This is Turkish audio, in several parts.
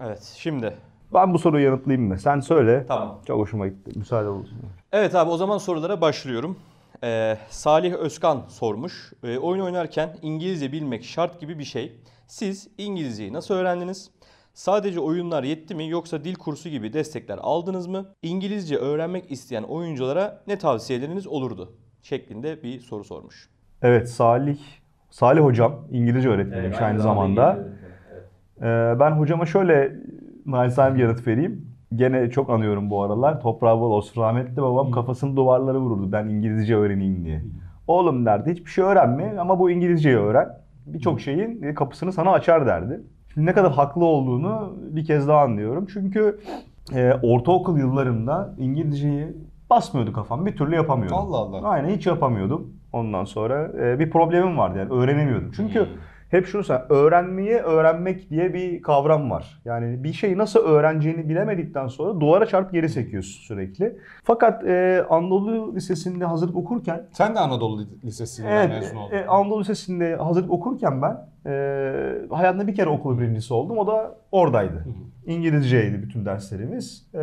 Evet şimdi. Ben bu soruyu yanıtlayayım mı? Sen söyle. Tamam. Çok hoşuma gitti. Müsaade olsun. Evet abi o zaman sorulara başlıyorum. Ee, Salih Özkan sormuş. Ee, oyun oynarken İngilizce bilmek şart gibi bir şey. Siz İngilizceyi nasıl öğrendiniz? Sadece oyunlar yetti mi yoksa dil kursu gibi destekler aldınız mı? İngilizce öğrenmek isteyen oyunculara ne tavsiyeleriniz olurdu? Şeklinde bir soru sormuş. Evet Salih. Salih hocam İngilizce öğretmeniymiş aynı zamanda. Ee, ben hocama şöyle naçizane bir yanıt vereyim. Gene çok anıyorum bu aralar. Toprağı bol olsun. Rahmetli babam kafasını duvarlara vururdu ben İngilizce öğreneyim diye. Oğlum derdi hiçbir şey öğrenme ama bu İngilizceyi öğren. Birçok şeyin kapısını sana açar derdi. Şimdi ne kadar haklı olduğunu bir kez daha anlıyorum. Çünkü e, ortaokul yıllarımda İngilizceyi basmıyordu kafam. Bir türlü yapamıyordum. Allah Allah. Aynen hiç yapamıyordum. Ondan sonra e, bir problemim vardı yani öğrenemiyordum. Çünkü hep şunu söyleyeyim. Öğrenmeyi öğrenmek diye bir kavram var. Yani bir şeyi nasıl öğreneceğini bilemedikten sonra duvara çarp geri sekiyorsun sürekli. Fakat e, Anadolu Lisesi'nde hazırlık okurken Sen de Anadolu Lisesi'nden Evet, mezun oldun. e, Anadolu Lisesi'nde hazırlık okurken ben e, hayatımda bir kere okul birincisi oldum. O da oradaydı. İngilizceydi bütün derslerimiz. E,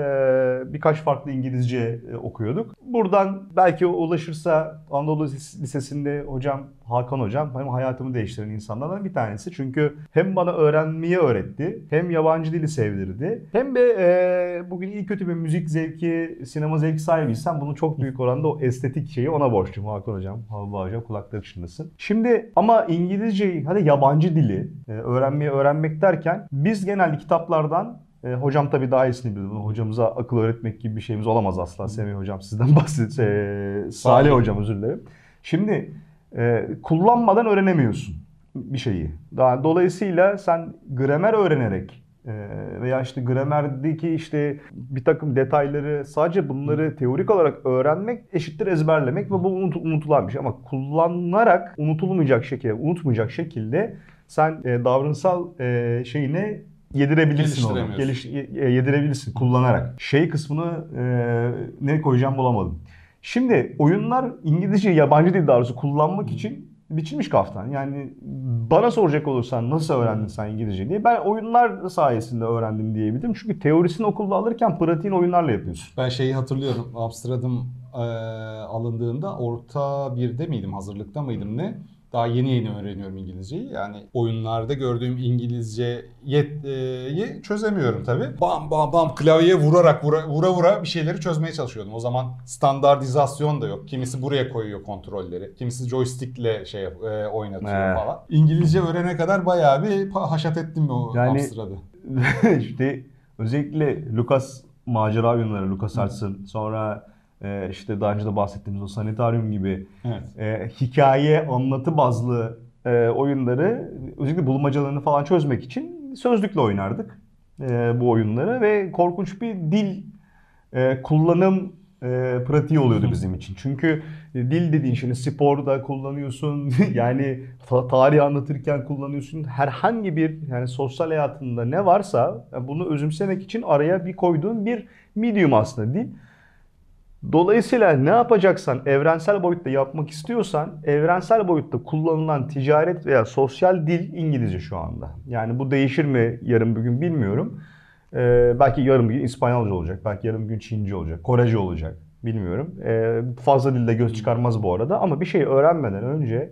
birkaç farklı İngilizce e, okuyorduk. Buradan belki ulaşırsa Anadolu Lis- Lisesi'nde hocam Hakan hocam benim hayatımı değiştiren insanlardan bir tanesi. Çünkü hem bana öğrenmeyi öğretti, hem yabancı dili sevdirdi. Hem de e, bugün iyi kötü bir müzik zevki, sinema zevki sahibiysem bunu çok büyük oranda o estetik şeyi ona borçluyum Hakan hocam. Havva hocam kulakları çınlasın. Şimdi ama İngilizceyi hadi yabancı dili e, öğrenmeyi öğrenmek derken biz genelde kitaplardan e, hocam tabii daha iyisini bilir. Hocamıza akıl öğretmek gibi bir şeyimiz olamaz asla. Semih hocam sizden bahset. E, Salih hocam özür dilerim. Şimdi e, kullanmadan öğrenemiyorsun bir şeyi. Daha dolayısıyla sen gramer öğrenerek veya işte gramerdeki işte bir takım detayları sadece bunları teorik olarak öğrenmek eşittir ezberlemek ve bu unut, unutulan bir şey. Ama kullanarak unutulmayacak şekilde, unutmayacak şekilde sen e, davranışsal e, şeyine yedirebilirsin onu. Geliş, e, yedirebilirsin kullanarak. Şey kısmını ne koyacağım bulamadım. Şimdi oyunlar İngilizce yabancı dil daha kullanmak için biçilmiş kaftan. Yani bana soracak olursan nasıl öğrendin sen İngilizce diye ben oyunlar sayesinde öğrendim diyebilirim. Çünkü teorisini okulda alırken pratiğini oyunlarla yapıyorsun. Ben şeyi hatırlıyorum. Amsterdam e, alındığında orta birde miydim, hazırlıkta mıydım ne? Daha yeni yeni öğreniyorum İngilizceyi. Yani oyunlarda gördüğüm İngilizceyi çözemiyorum tabii. Bam bam bam klavyeye vurarak vura vura, vura bir şeyleri çözmeye çalışıyordum. O zaman standartizasyon da yok. Kimisi buraya koyuyor kontrolleri. Kimisi joystickle şey e, oynatıyor He. falan. İngilizce öğrenene kadar bayağı bir haşat ettim o Yani- Amsterdam'ı. işte özellikle Lucas macera oyunları, Lucas Arts'ın sonra e, işte daha önce de bahsettiğimiz o Sanitarium gibi Evet. e, hikaye anlatı bazlı e, oyunları özellikle bulmacalarını falan çözmek için sözlükle oynardık e, bu oyunları ve korkunç bir dil e, kullanım e, pratiği oluyordu bizim için. Çünkü dil dediğin şimdi sporda kullanıyorsun yani ta- tarih anlatırken kullanıyorsun. Herhangi bir yani sosyal hayatında ne varsa bunu özümsemek için araya bir koyduğun bir medium aslında dil. Dolayısıyla ne yapacaksan evrensel boyutta yapmak istiyorsan evrensel boyutta kullanılan ticaret veya sosyal dil İngilizce şu anda. Yani bu değişir mi yarın bir gün bilmiyorum. Ee, belki yarın bir gün İspanyolca olacak, belki yarın bir gün Çince olacak, Korece olacak bilmiyorum. Ee, fazla dilde göz çıkarmaz bu arada ama bir şey öğrenmeden önce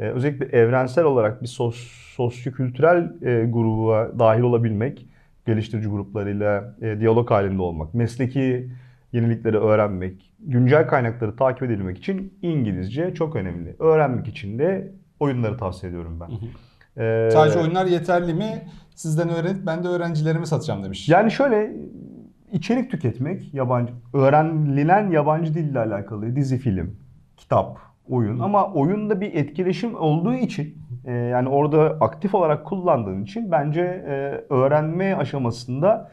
e, özellikle evrensel olarak bir sos, sosyokültürel e, gruba dahil olabilmek, geliştirici gruplarıyla e, diyalog halinde olmak, mesleki yenilikleri öğrenmek, güncel kaynakları takip edilmek için İngilizce çok önemli. Öğrenmek için de oyunları tavsiye ediyorum ben. Ee, Sadece oyunlar yeterli mi? Sizden öğrenip ben de öğrencilerime satacağım demiş. Yani şöyle içerik tüketmek, yabancı öğrenilen yabancı dille alakalı dizi, film, kitap, oyun ama oyunda bir etkileşim olduğu için e, yani orada aktif olarak kullandığın için bence e, öğrenme aşamasında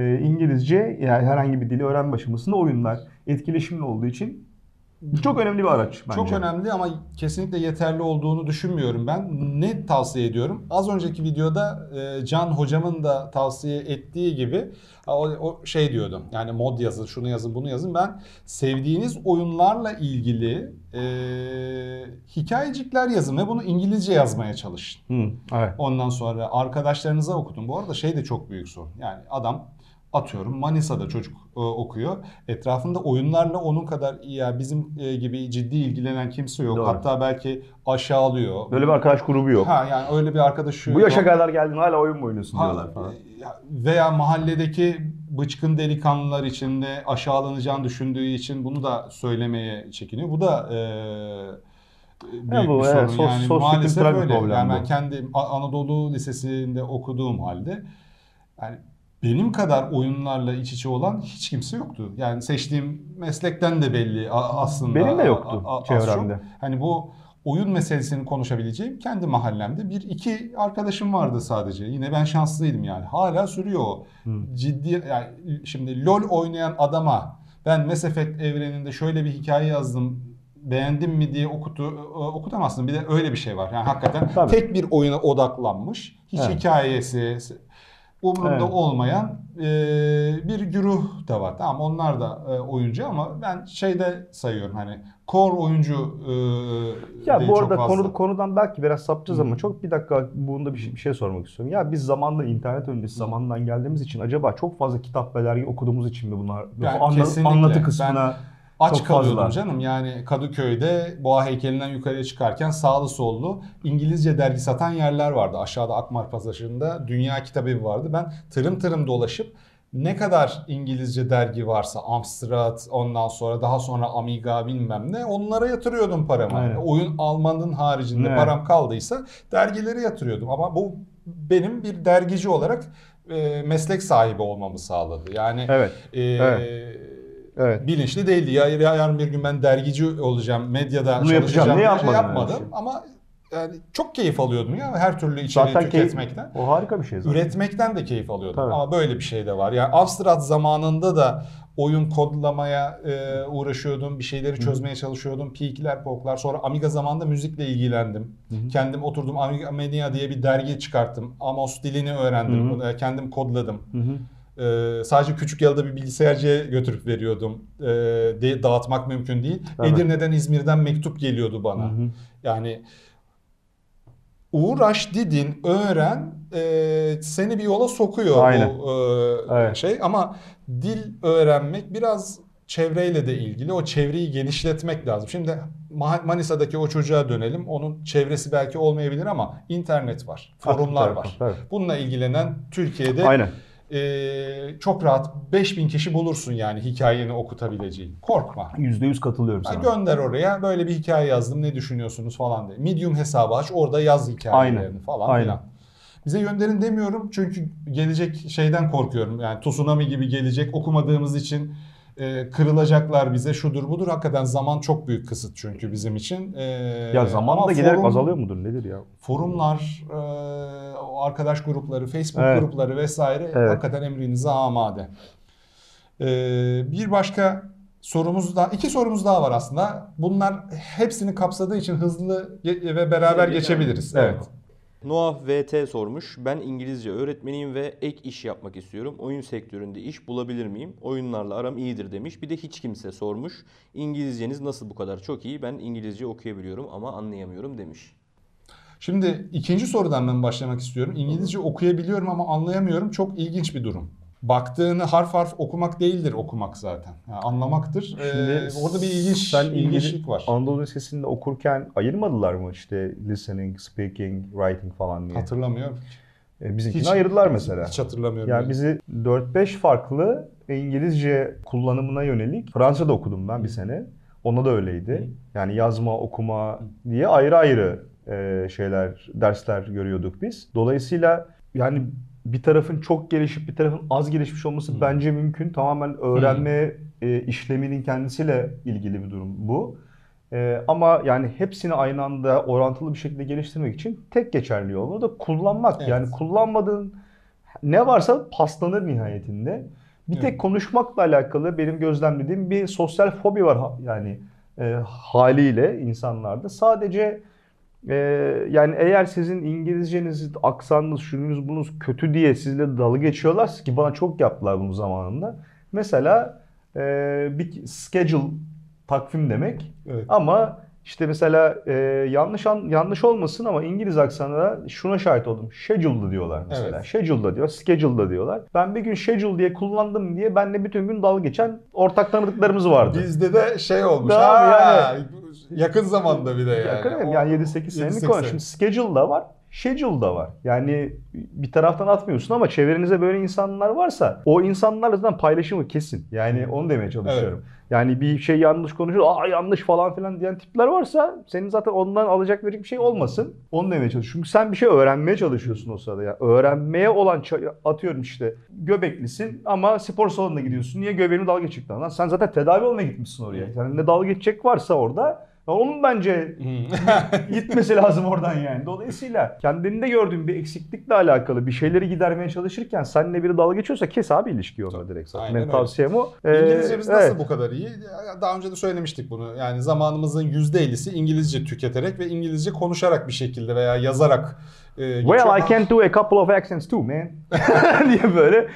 İngilizce yani herhangi bir dili öğrenme aşamasında oyunlar etkileşimli olduğu için çok önemli bir araç bence. Çok önemli ama kesinlikle yeterli olduğunu düşünmüyorum ben. Ne tavsiye ediyorum? Az önceki videoda e, Can hocamın da tavsiye ettiği gibi o, şey diyordum. Yani mod yazın, şunu yazın, bunu yazın. Ben sevdiğiniz oyunlarla ilgili e, hikayecikler yazın ve bunu İngilizce yazmaya çalışın. Hı, evet. Ondan sonra arkadaşlarınıza okutun. Bu arada şey de çok büyük sorun. Yani adam atıyorum Manisa'da çocuk e, okuyor. Etrafında oyunlarla onun kadar ya bizim e, gibi ciddi ilgilenen kimse yok. Doğru. Hatta belki aşağılıyor. Böyle bir arkadaş grubu yok. Ha yani öyle bir arkadaşı Bu yaşa yok. kadar geldin hala oyun mu oynuyorsun Ha, diyorlar falan. ya- veya mahalledeki bıçkın delikanlılar içinde aşağılanacağını düşündüğü için bunu da söylemeye çekiniyor. Bu da e, büyük Ya bu, bir evet, sorun. sos- yani sosyo-kültürel maalesef bir öyle. problem Yani bu. ben kendi Anadolu Lisesi'nde okuduğum halde yani benim kadar oyunlarla iç içe olan hiç kimse yoktu. Yani seçtiğim meslekten de belli a- aslında. Benim de a- yoktu a- az çevremde. Hani bu oyun meselesini konuşabileceğim kendi mahallemde bir iki arkadaşım vardı sadece. Yine ben şanslıydım yani. Hala sürüyor o. Ciddi yani şimdi LoL oynayan adama ben Mass Effect evreninde şöyle bir hikaye yazdım beğendim mi diye okutu, okutamazsın. Bir de öyle bir şey var. Yani hakikaten Tabii. tek bir oyuna odaklanmış. Hiç Evet. hikayesi umurunda Evet. olmayan e, bir güruh da var. Tamam onlar da e, oyuncu ama ben şeyde sayıyorum hani core oyuncu e, Ya bu arada konu, konudan belki biraz sapacağız ama çok bir dakika bunda bir şey, bir şey sormak istiyorum. Ya biz zamanla internet öncesi zamandan geldiğimiz için acaba çok fazla kitap ve dergi okuduğumuz için mi bunlar Yani Anla- anlatı Ben kısmına Aç çok kalıyordum fazla. canım. Yani Kadıköy'de Boğa heykelinden yukarıya çıkarken sağlı sollu İngilizce dergi satan yerler vardı. Aşağıda Akmar Pasajı'nda Dünya Kitabevi vardı. Ben tırım tırım dolaşıp ne kadar İngilizce dergi varsa Amstrad ondan sonra daha sonra Amiga bilmem ne onlara yatırıyordum paramı. Aynen. Oyun almanın haricinde Evet. param kaldıysa dergileri yatırıyordum. Ama bu benim bir dergici olarak e, meslek sahibi olmamı sağladı. Yani Evet. e, Evet. Evet. bilinçli değildi. Ya, ya yarın bir gün ben dergici olacağım, medyada Bunu çalışacağım yapacağım. Ne şey yapmadım. öyle bir şey? Ama yani çok keyif alıyordum ya her türlü içeriği Zaten keyif, tüketmekten. o harika bir şey zaten. Üretmekten de keyif alıyordum. Tabii. Ama böyle bir şey de var. Yani Amstrad zamanında da oyun kodlamaya e, uğraşıyordum. Bir şeyleri çözmeye çalışıyordum. P2'ler, POK'lar. Sonra Amiga zamanında müzikle ilgilendim. Kendim oturdum Amiga Mania diye bir dergi çıkarttım. Amos dilini öğrendim. E, Kendim kodladım. Hı Ee, sadece küçük yalıda bir bilgisayarcıya götürüp veriyordum. Ee, de, dağıtmak mümkün değil. Tabii. Edirne'den İzmir'den mektup geliyordu bana. Hı hı. Yani uğraş, didin, öğren e, seni bir yola sokuyor Aynen. bu e, Evet. şey. Ama dil öğrenmek biraz çevreyle de ilgili. O çevreyi genişletmek lazım. Şimdi Ma- Manisa'daki o çocuğa dönelim. Onun çevresi belki olmayabilir ama internet var, forumlar var. Bununla ilgilenen Türkiye'de Aynen. Ee, çok rahat 5000 kişi bulursun yani hikayeni okutabileceğin. Korkma. %100 katılıyorum sana. gönder oraya böyle bir hikaye yazdım ne düşünüyorsunuz falan diye. Medium hesabı aç orada yaz hikayelerini Aynen. falan Aynen. filan. Bize gönderin demiyorum çünkü gelecek şeyden korkuyorum. Yani tsunami gibi gelecek okumadığımız için e, kırılacaklar bize şudur budur. Hakikaten zaman çok büyük kısıt çünkü bizim için. E, Ya zaman ama da giderek forum- azalıyor mudur nedir ya? forumlar, e, o arkadaş grupları, Facebook Evet. grupları vesaire Evet. hakikaten emrinize amade. E, bir başka sorumuz daha, iki sorumuz daha var aslında. Bunlar hepsini kapsadığı için hızlı ve beraber geçebiliriz. Evet. Noah VT sormuş. Ben İngilizce öğretmeniyim ve ek iş yapmak istiyorum. Oyun sektöründe iş bulabilir miyim? Oyunlarla aram iyidir demiş. Bir de hiç kimse sormuş. İngilizceniz nasıl bu kadar çok iyi? Ben İngilizce okuyabiliyorum ama anlayamıyorum demiş. Şimdi ikinci sorudan ben başlamak istiyorum. İngilizce okuyabiliyorum ama anlayamıyorum. Çok ilginç bir durum. Baktığını harf harf okumak değildir okumak zaten. Yani anlamaktır. Ee, orada bir ilginç sen ilginçlik var. Anadolu Lisesi'nde okurken ayırmadılar mı işte listening, speaking, writing falan diye? Hatırlamıyorum. E, bizimkini Hiç- ayırdılar mesela. Hiç hatırlamıyorum. Yani yani. bizi 4-5 farklı İngilizce kullanımına yönelik Fransa'da okudum ben bir sene. Ona da öyleydi. Yani yazma, okuma diye ayrı ayrı e, şeyler, dersler görüyorduk biz. Dolayısıyla yani bir tarafın çok gelişip bir tarafın az gelişmiş olması bence mümkün. Tamamen öğrenme e, işleminin kendisiyle ilgili bir durum bu. E, ama yani hepsini aynı anda orantılı bir şekilde geliştirmek için tek geçerli yol o da kullanmak. Evet. Yani kullanmadığın ne varsa paslanır nihayetinde. Bir Evet. tek konuşmakla alakalı benim gözlemlediğim bir sosyal fobi var yani e, haliyle insanlarda sadece e, yani eğer sizin İngilizceniz, aksanınız, şununuz bunuz kötü diye sizle dalga geçiyorlarsa ki bana çok yaptılar bunu zamanında. Mesela e, bir schedule takvim demek Evet. ama işte mesela e, yanlış an, yanlış olmasın ama İngiliz aksanında şuna şahit oldum. Schedule'da diyorlar mesela. Evet. Schedule'da diyor, schedule'da diyorlar. Ben bir gün schedule diye kullandım diye benle bütün gün dalga geçen ortak tanıdıklarımız vardı. Bizde de şey olmuş. Tamam, ha, yakın zamanda bir de yani. Yakın O- yani 7-8 senelik 7-8 konu. Şimdi schedule da var. Schedule da var. Yani bir taraftan atmıyorsun ama çevrenize böyle insanlar varsa o insanlarla zaten paylaşımı kesin. Yani onu demeye çalışıyorum. Yani bir şey yanlış konuşuyor, aa yanlış falan filan diyen tipler varsa senin zaten ondan alacak verecek bir şey olmasın. Onu demeye çalışıyorum. Çünkü sen bir şey öğrenmeye çalışıyorsun o sırada. Yani öğrenmeye olan atıyorum işte göbeklisin ama spor salonuna gidiyorsun. Niye göbeğini dalga geçecekler? Lan sen zaten tedavi olmaya gitmişsin oraya. Yani ne dalga geçecek varsa orada onun bence gitmesi lazım oradan yani. Dolayısıyla kendinde gördüğün bir eksiklikle alakalı bir şeyleri gidermeye çalışırken seninle biri dalga geçiyorsa kes abi ilişkiyi onunla direkt zaten. Aynen Benim öyle. tavsiyem o. Ee, İngilizcemiz nasıl evet. bu kadar iyi? Daha önce de söylemiştik bunu. Yani zamanımızın %50'si İngilizce tüketerek ve İngilizce konuşarak bir şekilde veya yazarak e. Well I can do a couple of accents too man. diye böyle.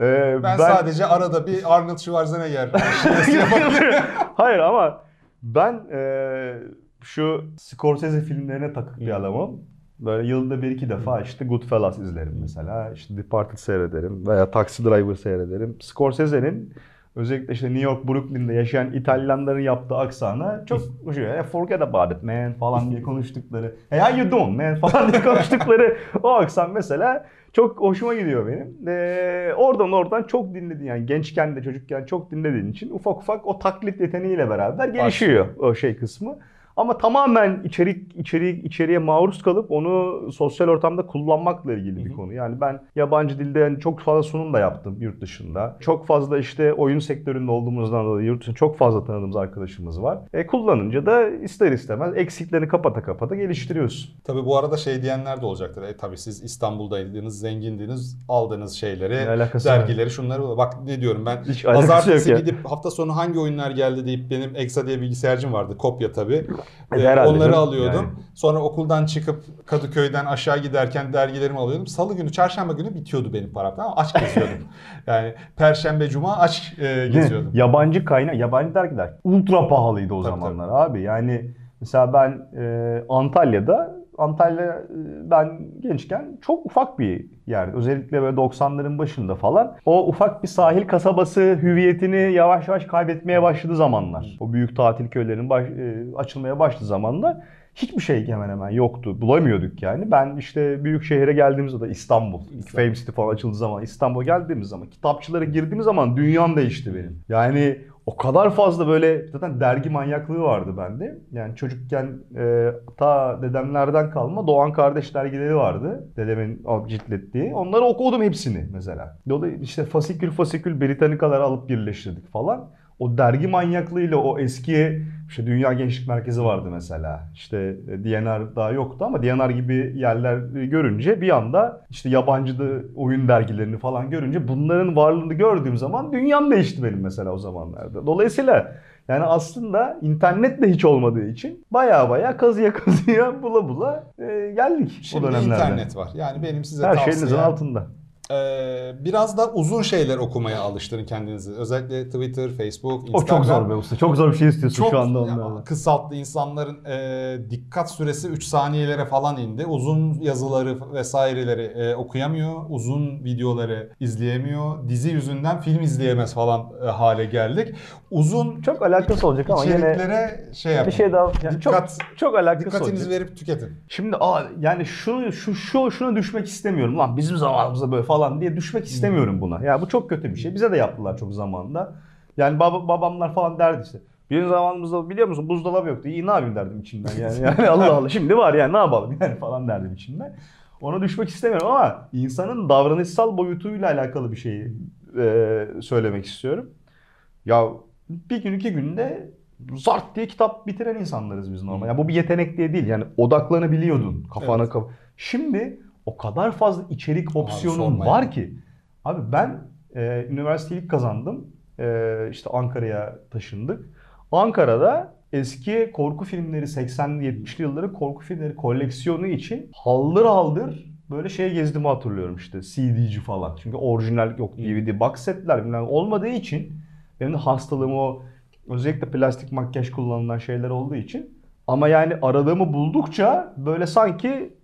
Ee, ben, sadece arada bir Arnold Schwarzenegger. Hayır ama ben e, şu Scorsese filmlerine takık bir adamım. Böyle yılda bir iki defa işte Goodfellas izlerim mesela. İşte Departed seyrederim veya Taxi Driver seyrederim. Scorsese'nin özellikle işte New York, Brooklyn'de yaşayan İtalyanların yaptığı aksana çok hoşuma gidiyor. Forget about it man falan diye konuştukları. Hey how you doing man falan diye konuştukları o aksan mesela çok hoşuma gidiyor benim. Ee, oradan oradan çok dinledin yani gençken de çocukken çok dinlediğin için ufak ufak o taklit yeteneğiyle beraber gelişiyor o şey kısmı. Ama tamamen içerik içerik içeriye maruz kalıp onu sosyal ortamda kullanmakla ilgili bir konu. Yani ben yabancı dilde yani çok fazla sunum da yaptım yurt dışında. Çok fazla işte oyun sektöründe olduğumuzdan dolayı yurt dışında çok fazla tanıdığımız arkadaşımız var. E, kullanınca da ister istemez eksiklerini kapata kapata geliştiriyorsun. Tabii bu arada şey diyenler de olacaktır. E tabii siz İstanbul'daydınız, zengindiniz, aldığınız şeyleri, dergileri, şunları. Bak ne diyorum ben. Hiç Pazartesi yok gidip hafta sonu hangi oyunlar geldi deyip benim Exa diye bilgisayarcım vardı. Kopya tabii. E, Ee, herhalde onları alıyordum. yani. Sonra okuldan çıkıp Kadıköy'den aşağı giderken dergilerimi alıyordum. Salı günü, çarşamba günü bitiyordu benim param. Mı? Aç geziyordum. yani perşembe, cuma aç e, geziyordum. yabancı kaynak, yabancı dergiler ultra pahalıydı o Tabii, zamanlar abi. Yani mesela ben e, Antalya'da Antalya e, ben gençken çok ufak bir yerdi. Özellikle böyle 90'ların başında falan. O ufak bir sahil kasabası hüviyetini yavaş yavaş kaybetmeye başladı zamanlar. O büyük tatil köylerinin baş- e, açılmaya başladı zamanlar. Hiçbir şey hemen hemen yoktu. Bulamıyorduk yani. Ben işte büyük şehire geldiğimizde de İstanbul. İlk Fame City falan açıldığı zaman İstanbul'a geldiğimiz zaman kitapçılara girdiğimiz zaman dünyam değişti benim. Yani o kadar fazla böyle zaten dergi manyaklığı vardı bende. Yani çocukken e, ta dedemlerden kalma Doğan Kardeş dergileri vardı. Dedemin ciltlettiği. Onları okudum hepsini mesela. Dolayısıyla işte fasikül fasikül Britanikaları alıp birleştirdik falan. O dergi manyaklığıyla o eski işte Dünya Gençlik Merkezi vardı mesela. İşte e, DNR daha yoktu ama DNR gibi yerler e, görünce bir anda işte yabancı da oyun dergilerini falan görünce bunların varlığını gördüğüm zaman dünyam değişti benim mesela o zamanlarda. Dolayısıyla yani aslında internet de hiç olmadığı için baya baya kazıya kazıya bula bula e, geldik Şimdi o dönemlerde. internet var. Yani benim size Her tavsiyem. şeyinizin altında. Ee, biraz da uzun şeyler okumaya alıştırın kendinizi. Özellikle Twitter, Facebook, O Instagram. çok zor be usta. Çok zor bir şey istiyorsun Çok şu anda onlarla. kısalttı insanların e, dikkat süresi 3 saniyelere falan indi. Uzun yazıları vesaireleri e, okuyamıyor. Uzun videoları izleyemiyor. Dizi yüzünden film izleyemez falan e, hale geldik. Uzun Çok alakası olacak ama yine şey yapın. bir şey daha yani çok Dikkat- çok alakası Dikkatinizi olacak. verip tüketin. Şimdi aa, yani şunu şu şu şuna düşmek istemiyorum lan bizim zamanımızda böyle falan diye düşmek istemiyorum buna. Ya bu çok kötü bir şey. Bize de yaptılar çok zamanında. Yani baba, babamlar falan derdi işte. Bizim zamanımızda biliyor musun buzdolabı yoktu. İyi ne yapayım derdim içimden yani. yani Allah Allah şimdi var yani ne yapalım yani falan derdim içimden. Ona düşmek istemiyorum ama insanın davranışsal boyutuyla alakalı bir şeyi e, söylemek istiyorum. Ya bir gün iki günde zart diye kitap bitiren insanlarız biz normal. Ya bu bir yetenek diye değil. Yani odaklanabiliyordun kafana Evet. kaf- Şimdi o kadar fazla içerik opsiyonun sorma var ki. Abi ben e, üniversitelik kazandım. E, işte Ankara'ya taşındık. Ankara'da eski korku filmleri 80'li 70'li yılların korku filmleri koleksiyonu için haldır haldır böyle şey gezdiğimi hatırlıyorum işte CD'ci falan. Çünkü orijinal yok DVD box setler bilmem olmadığı için benim de hastalığım o özellikle plastik makyaj kullanılan şeyler olduğu için ama yani aradığımı buldukça böyle sanki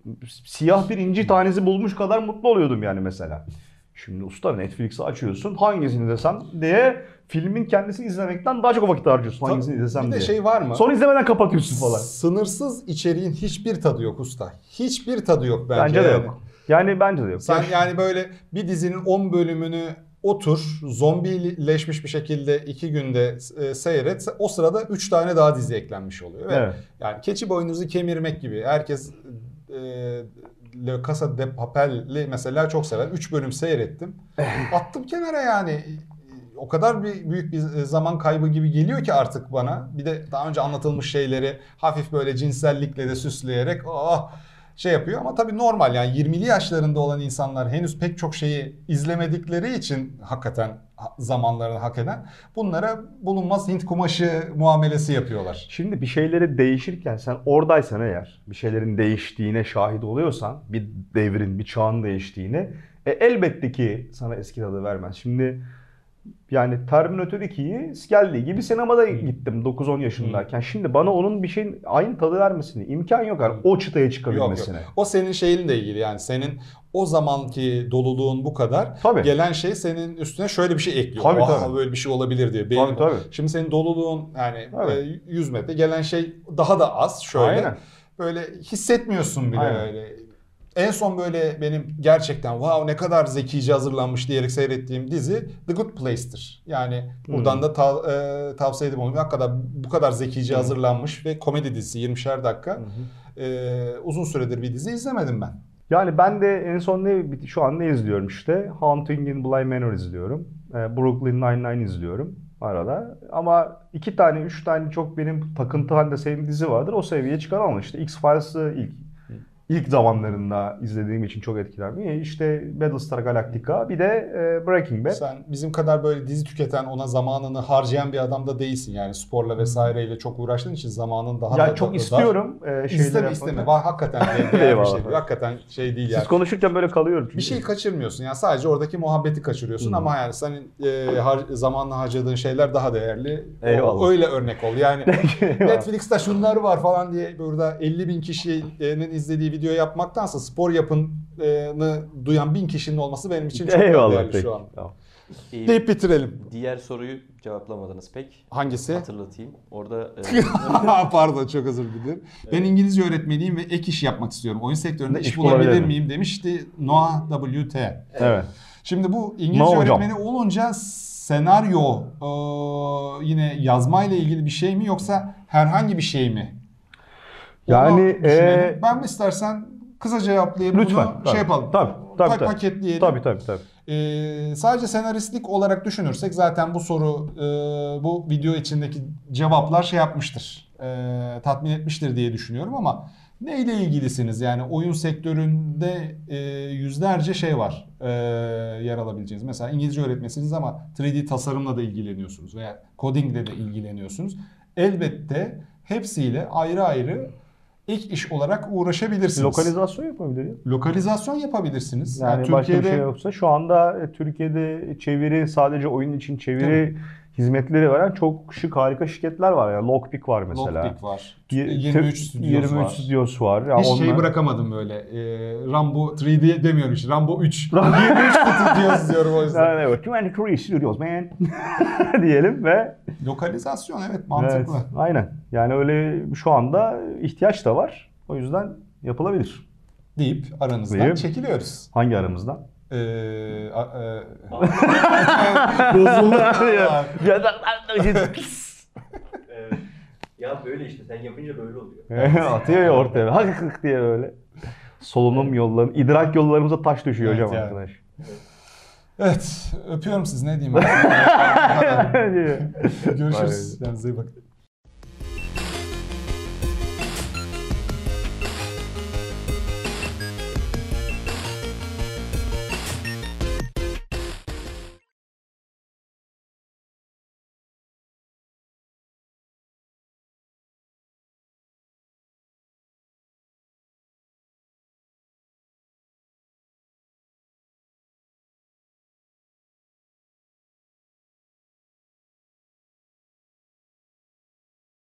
siyah bir inci tanesi bulmuş kadar mutlu oluyordum yani mesela. Şimdi usta Netflix'i açıyorsun hangisini desem diye filmin kendisini izlemekten daha çok vakit harcıyorsun hangisini izlesem bir de diye. şey var mı? Sonra izlemeden kapatıyorsun falan. Sınırsız içeriğin hiçbir tadı yok usta. Hiçbir tadı yok bence. Bence de yani. yok. Yani bence de yok. Sen Ya- yani böyle bir dizinin 10 bölümünü otur, zombileşmiş bir şekilde iki günde e, seyret. O sırada 3 tane daha dizi eklenmiş oluyor. Ve Evet. Yani keçi boynuzu kemirmek gibi. Herkes e, Le Casa de Papel'i mesela çok sever. 3 bölüm seyrettim. Attım kenara yani. O kadar bir büyük bir zaman kaybı gibi geliyor ki artık bana. Bir de daha önce anlatılmış şeyleri hafif böyle cinsellikle de süsleyerek ah şey yapıyor ama tabii normal yani 20'li yaşlarında olan insanlar henüz pek çok şeyi izlemedikleri için hakikaten ha- zamanlarını hak eden bunlara bulunmaz Hint kumaşı muamelesi yapıyorlar. Şimdi bir şeyleri değişirken sen oradaysan eğer bir şeylerin değiştiğine şahit oluyorsan bir devrin bir çağın değiştiğini e, elbette ki sana eski tadı vermez. Şimdi yani Terminator 2'yi geldiği gibi sinemada gittim 9-10 yaşındayken. Şimdi bana onun bir şeyin aynı tadı vermesine imkan yok. Yani o çıtaya Yok çıkabilmesine. yok. O senin şeyinle ilgili yani senin o zamanki doluluğun bu kadar. Tabii. Gelen şey senin üstüne şöyle bir şey ekliyor. Tabii, tabii. böyle bir şey olabilir diye. Benim, Tabii, tabii. Şimdi senin doluluğun yani Evet. e, 100 metre gelen şey daha da az şöyle. Aynen. Böyle hissetmiyorsun bile Aynen. öyle. En son böyle benim gerçekten wow ne kadar zekice hazırlanmış diyerek seyrettiğim dizi The Good Place'tir. Yani buradan Hmm. da tav- e, tavsiye edeyim onu. Hakikaten bu kadar zekice hazırlanmış ve komedi dizisi 20'şer dakika. E, uzun süredir bir dizi izlemedim ben. Yani ben de en son ne şu an ne izliyorum işte? Haunting in Bly Manor izliyorum. Ee, Brooklyn Nine-Nine izliyorum arada. Ama iki tane, üç tane çok benim takıntı halinde sevdiğim dizi vardır. O seviyeye çıkaramam. İşte X-Files'ı ilk ilk zamanlarında izlediğim için çok etkilendim. İşte Battlestar Galactica bir de e, Breaking Bad. Sen bizim kadar böyle dizi tüketen, ona zamanını harcayan bir adam da değilsin. Yani sporla vesaireyle çok uğraştığın için zamanın daha Ya da çok da- istiyorum e, İsteme isteme. Bak, hakikaten değer bir şey. Hakikaten şey değil yani. Siz konuşurken böyle kalıyorum. çünkü. Bir şey kaçırmıyorsun. Yani sadece oradaki muhabbeti kaçırıyorsun Hmm. ama yani senin e, har, zamanla harcadığın şeyler daha değerli. O- Eyvallah. öyle örnek ol. Yani. Netflix'te şunları var falan diye burada 50 bin kişinin izlediği video yapmaktansa spor yapını duyan bin kişinin olması benim için çok Eyvallah değerli peki. şu an. Tamam. Ee, Deyip bitirelim. diğer soruyu cevaplamadınız pek. Hangisi? Hatırlatayım. Orada e, Pardon çok özür dilerim. Ben İngilizce öğretmeniyim ve ek iş yapmak istiyorum. Oyun sektöründe iş, iş bulabilir bulabilir miyim? demişti Noah WT. Evet. Şimdi bu İngilizce hocam. öğretmeni olunca senaryo e, yine yazmayla ilgili bir şey mi yoksa herhangi bir şey mi? Yani, e, ben mi istersen kısa cevaplayıp Lütfen. bunu tabii. şey yapalım. Tabii. Tabii. Pa- tabii. paketleyelim. Tabii tabii tabii. Ee, sadece senaristlik olarak düşünürsek zaten bu soru e, bu video içindeki cevaplar şey yapmıştır. e, tatmin etmiştir diye düşünüyorum ama neyle ilgilisiniz? Yani oyun sektöründe e, yüzlerce şey var e, yer alabileceğiniz. Mesela İngilizce öğretmensiniz ama 3D tasarımla da ilgileniyorsunuz veya codingle de ilgileniyorsunuz. Elbette hepsiyle ayrı ayrı ek iş olarak uğraşabilirsiniz. Lokalizasyon yapabilir ya. Lokalizasyon yapabilirsiniz. Yani, başka bir şey yoksa şu anda Türkiye'de çeviri sadece oyun için çeviri hizmetleri veren çok şık harika şirketler var. Yani Lockpick var mesela. Lockpick var. Ye- 23 stüdyos 23 var. stüdyos var. Ya Hiç şeyi onlar- bırakamadım böyle. Ee, Rambo 3D demiyorum işte. Rambo 3. 23 stüdyos diyorum o yüzden. Yani evet, 23 stüdyos man diyelim ve Lokalizasyon evet mantıklı. Evet, aynen. Yani öyle şu anda ihtiyaç da var. O yüzden yapılabilir. Deyip aranızdan Deyip- çekiliyoruz. Hangi aramızdan? Ee, a- e- Bozuldu. ya böyle işte sen yapınca böyle oluyor. Atıyor ya ortaya. Hak hak diye böyle. Solunum yolları, idrak yollarımıza taş düşüyor Evet hocam yani. arkadaş. evet öpüyorum siz ne diyeyim. Diye. Görüşürüz. Kendinize iyi bakın.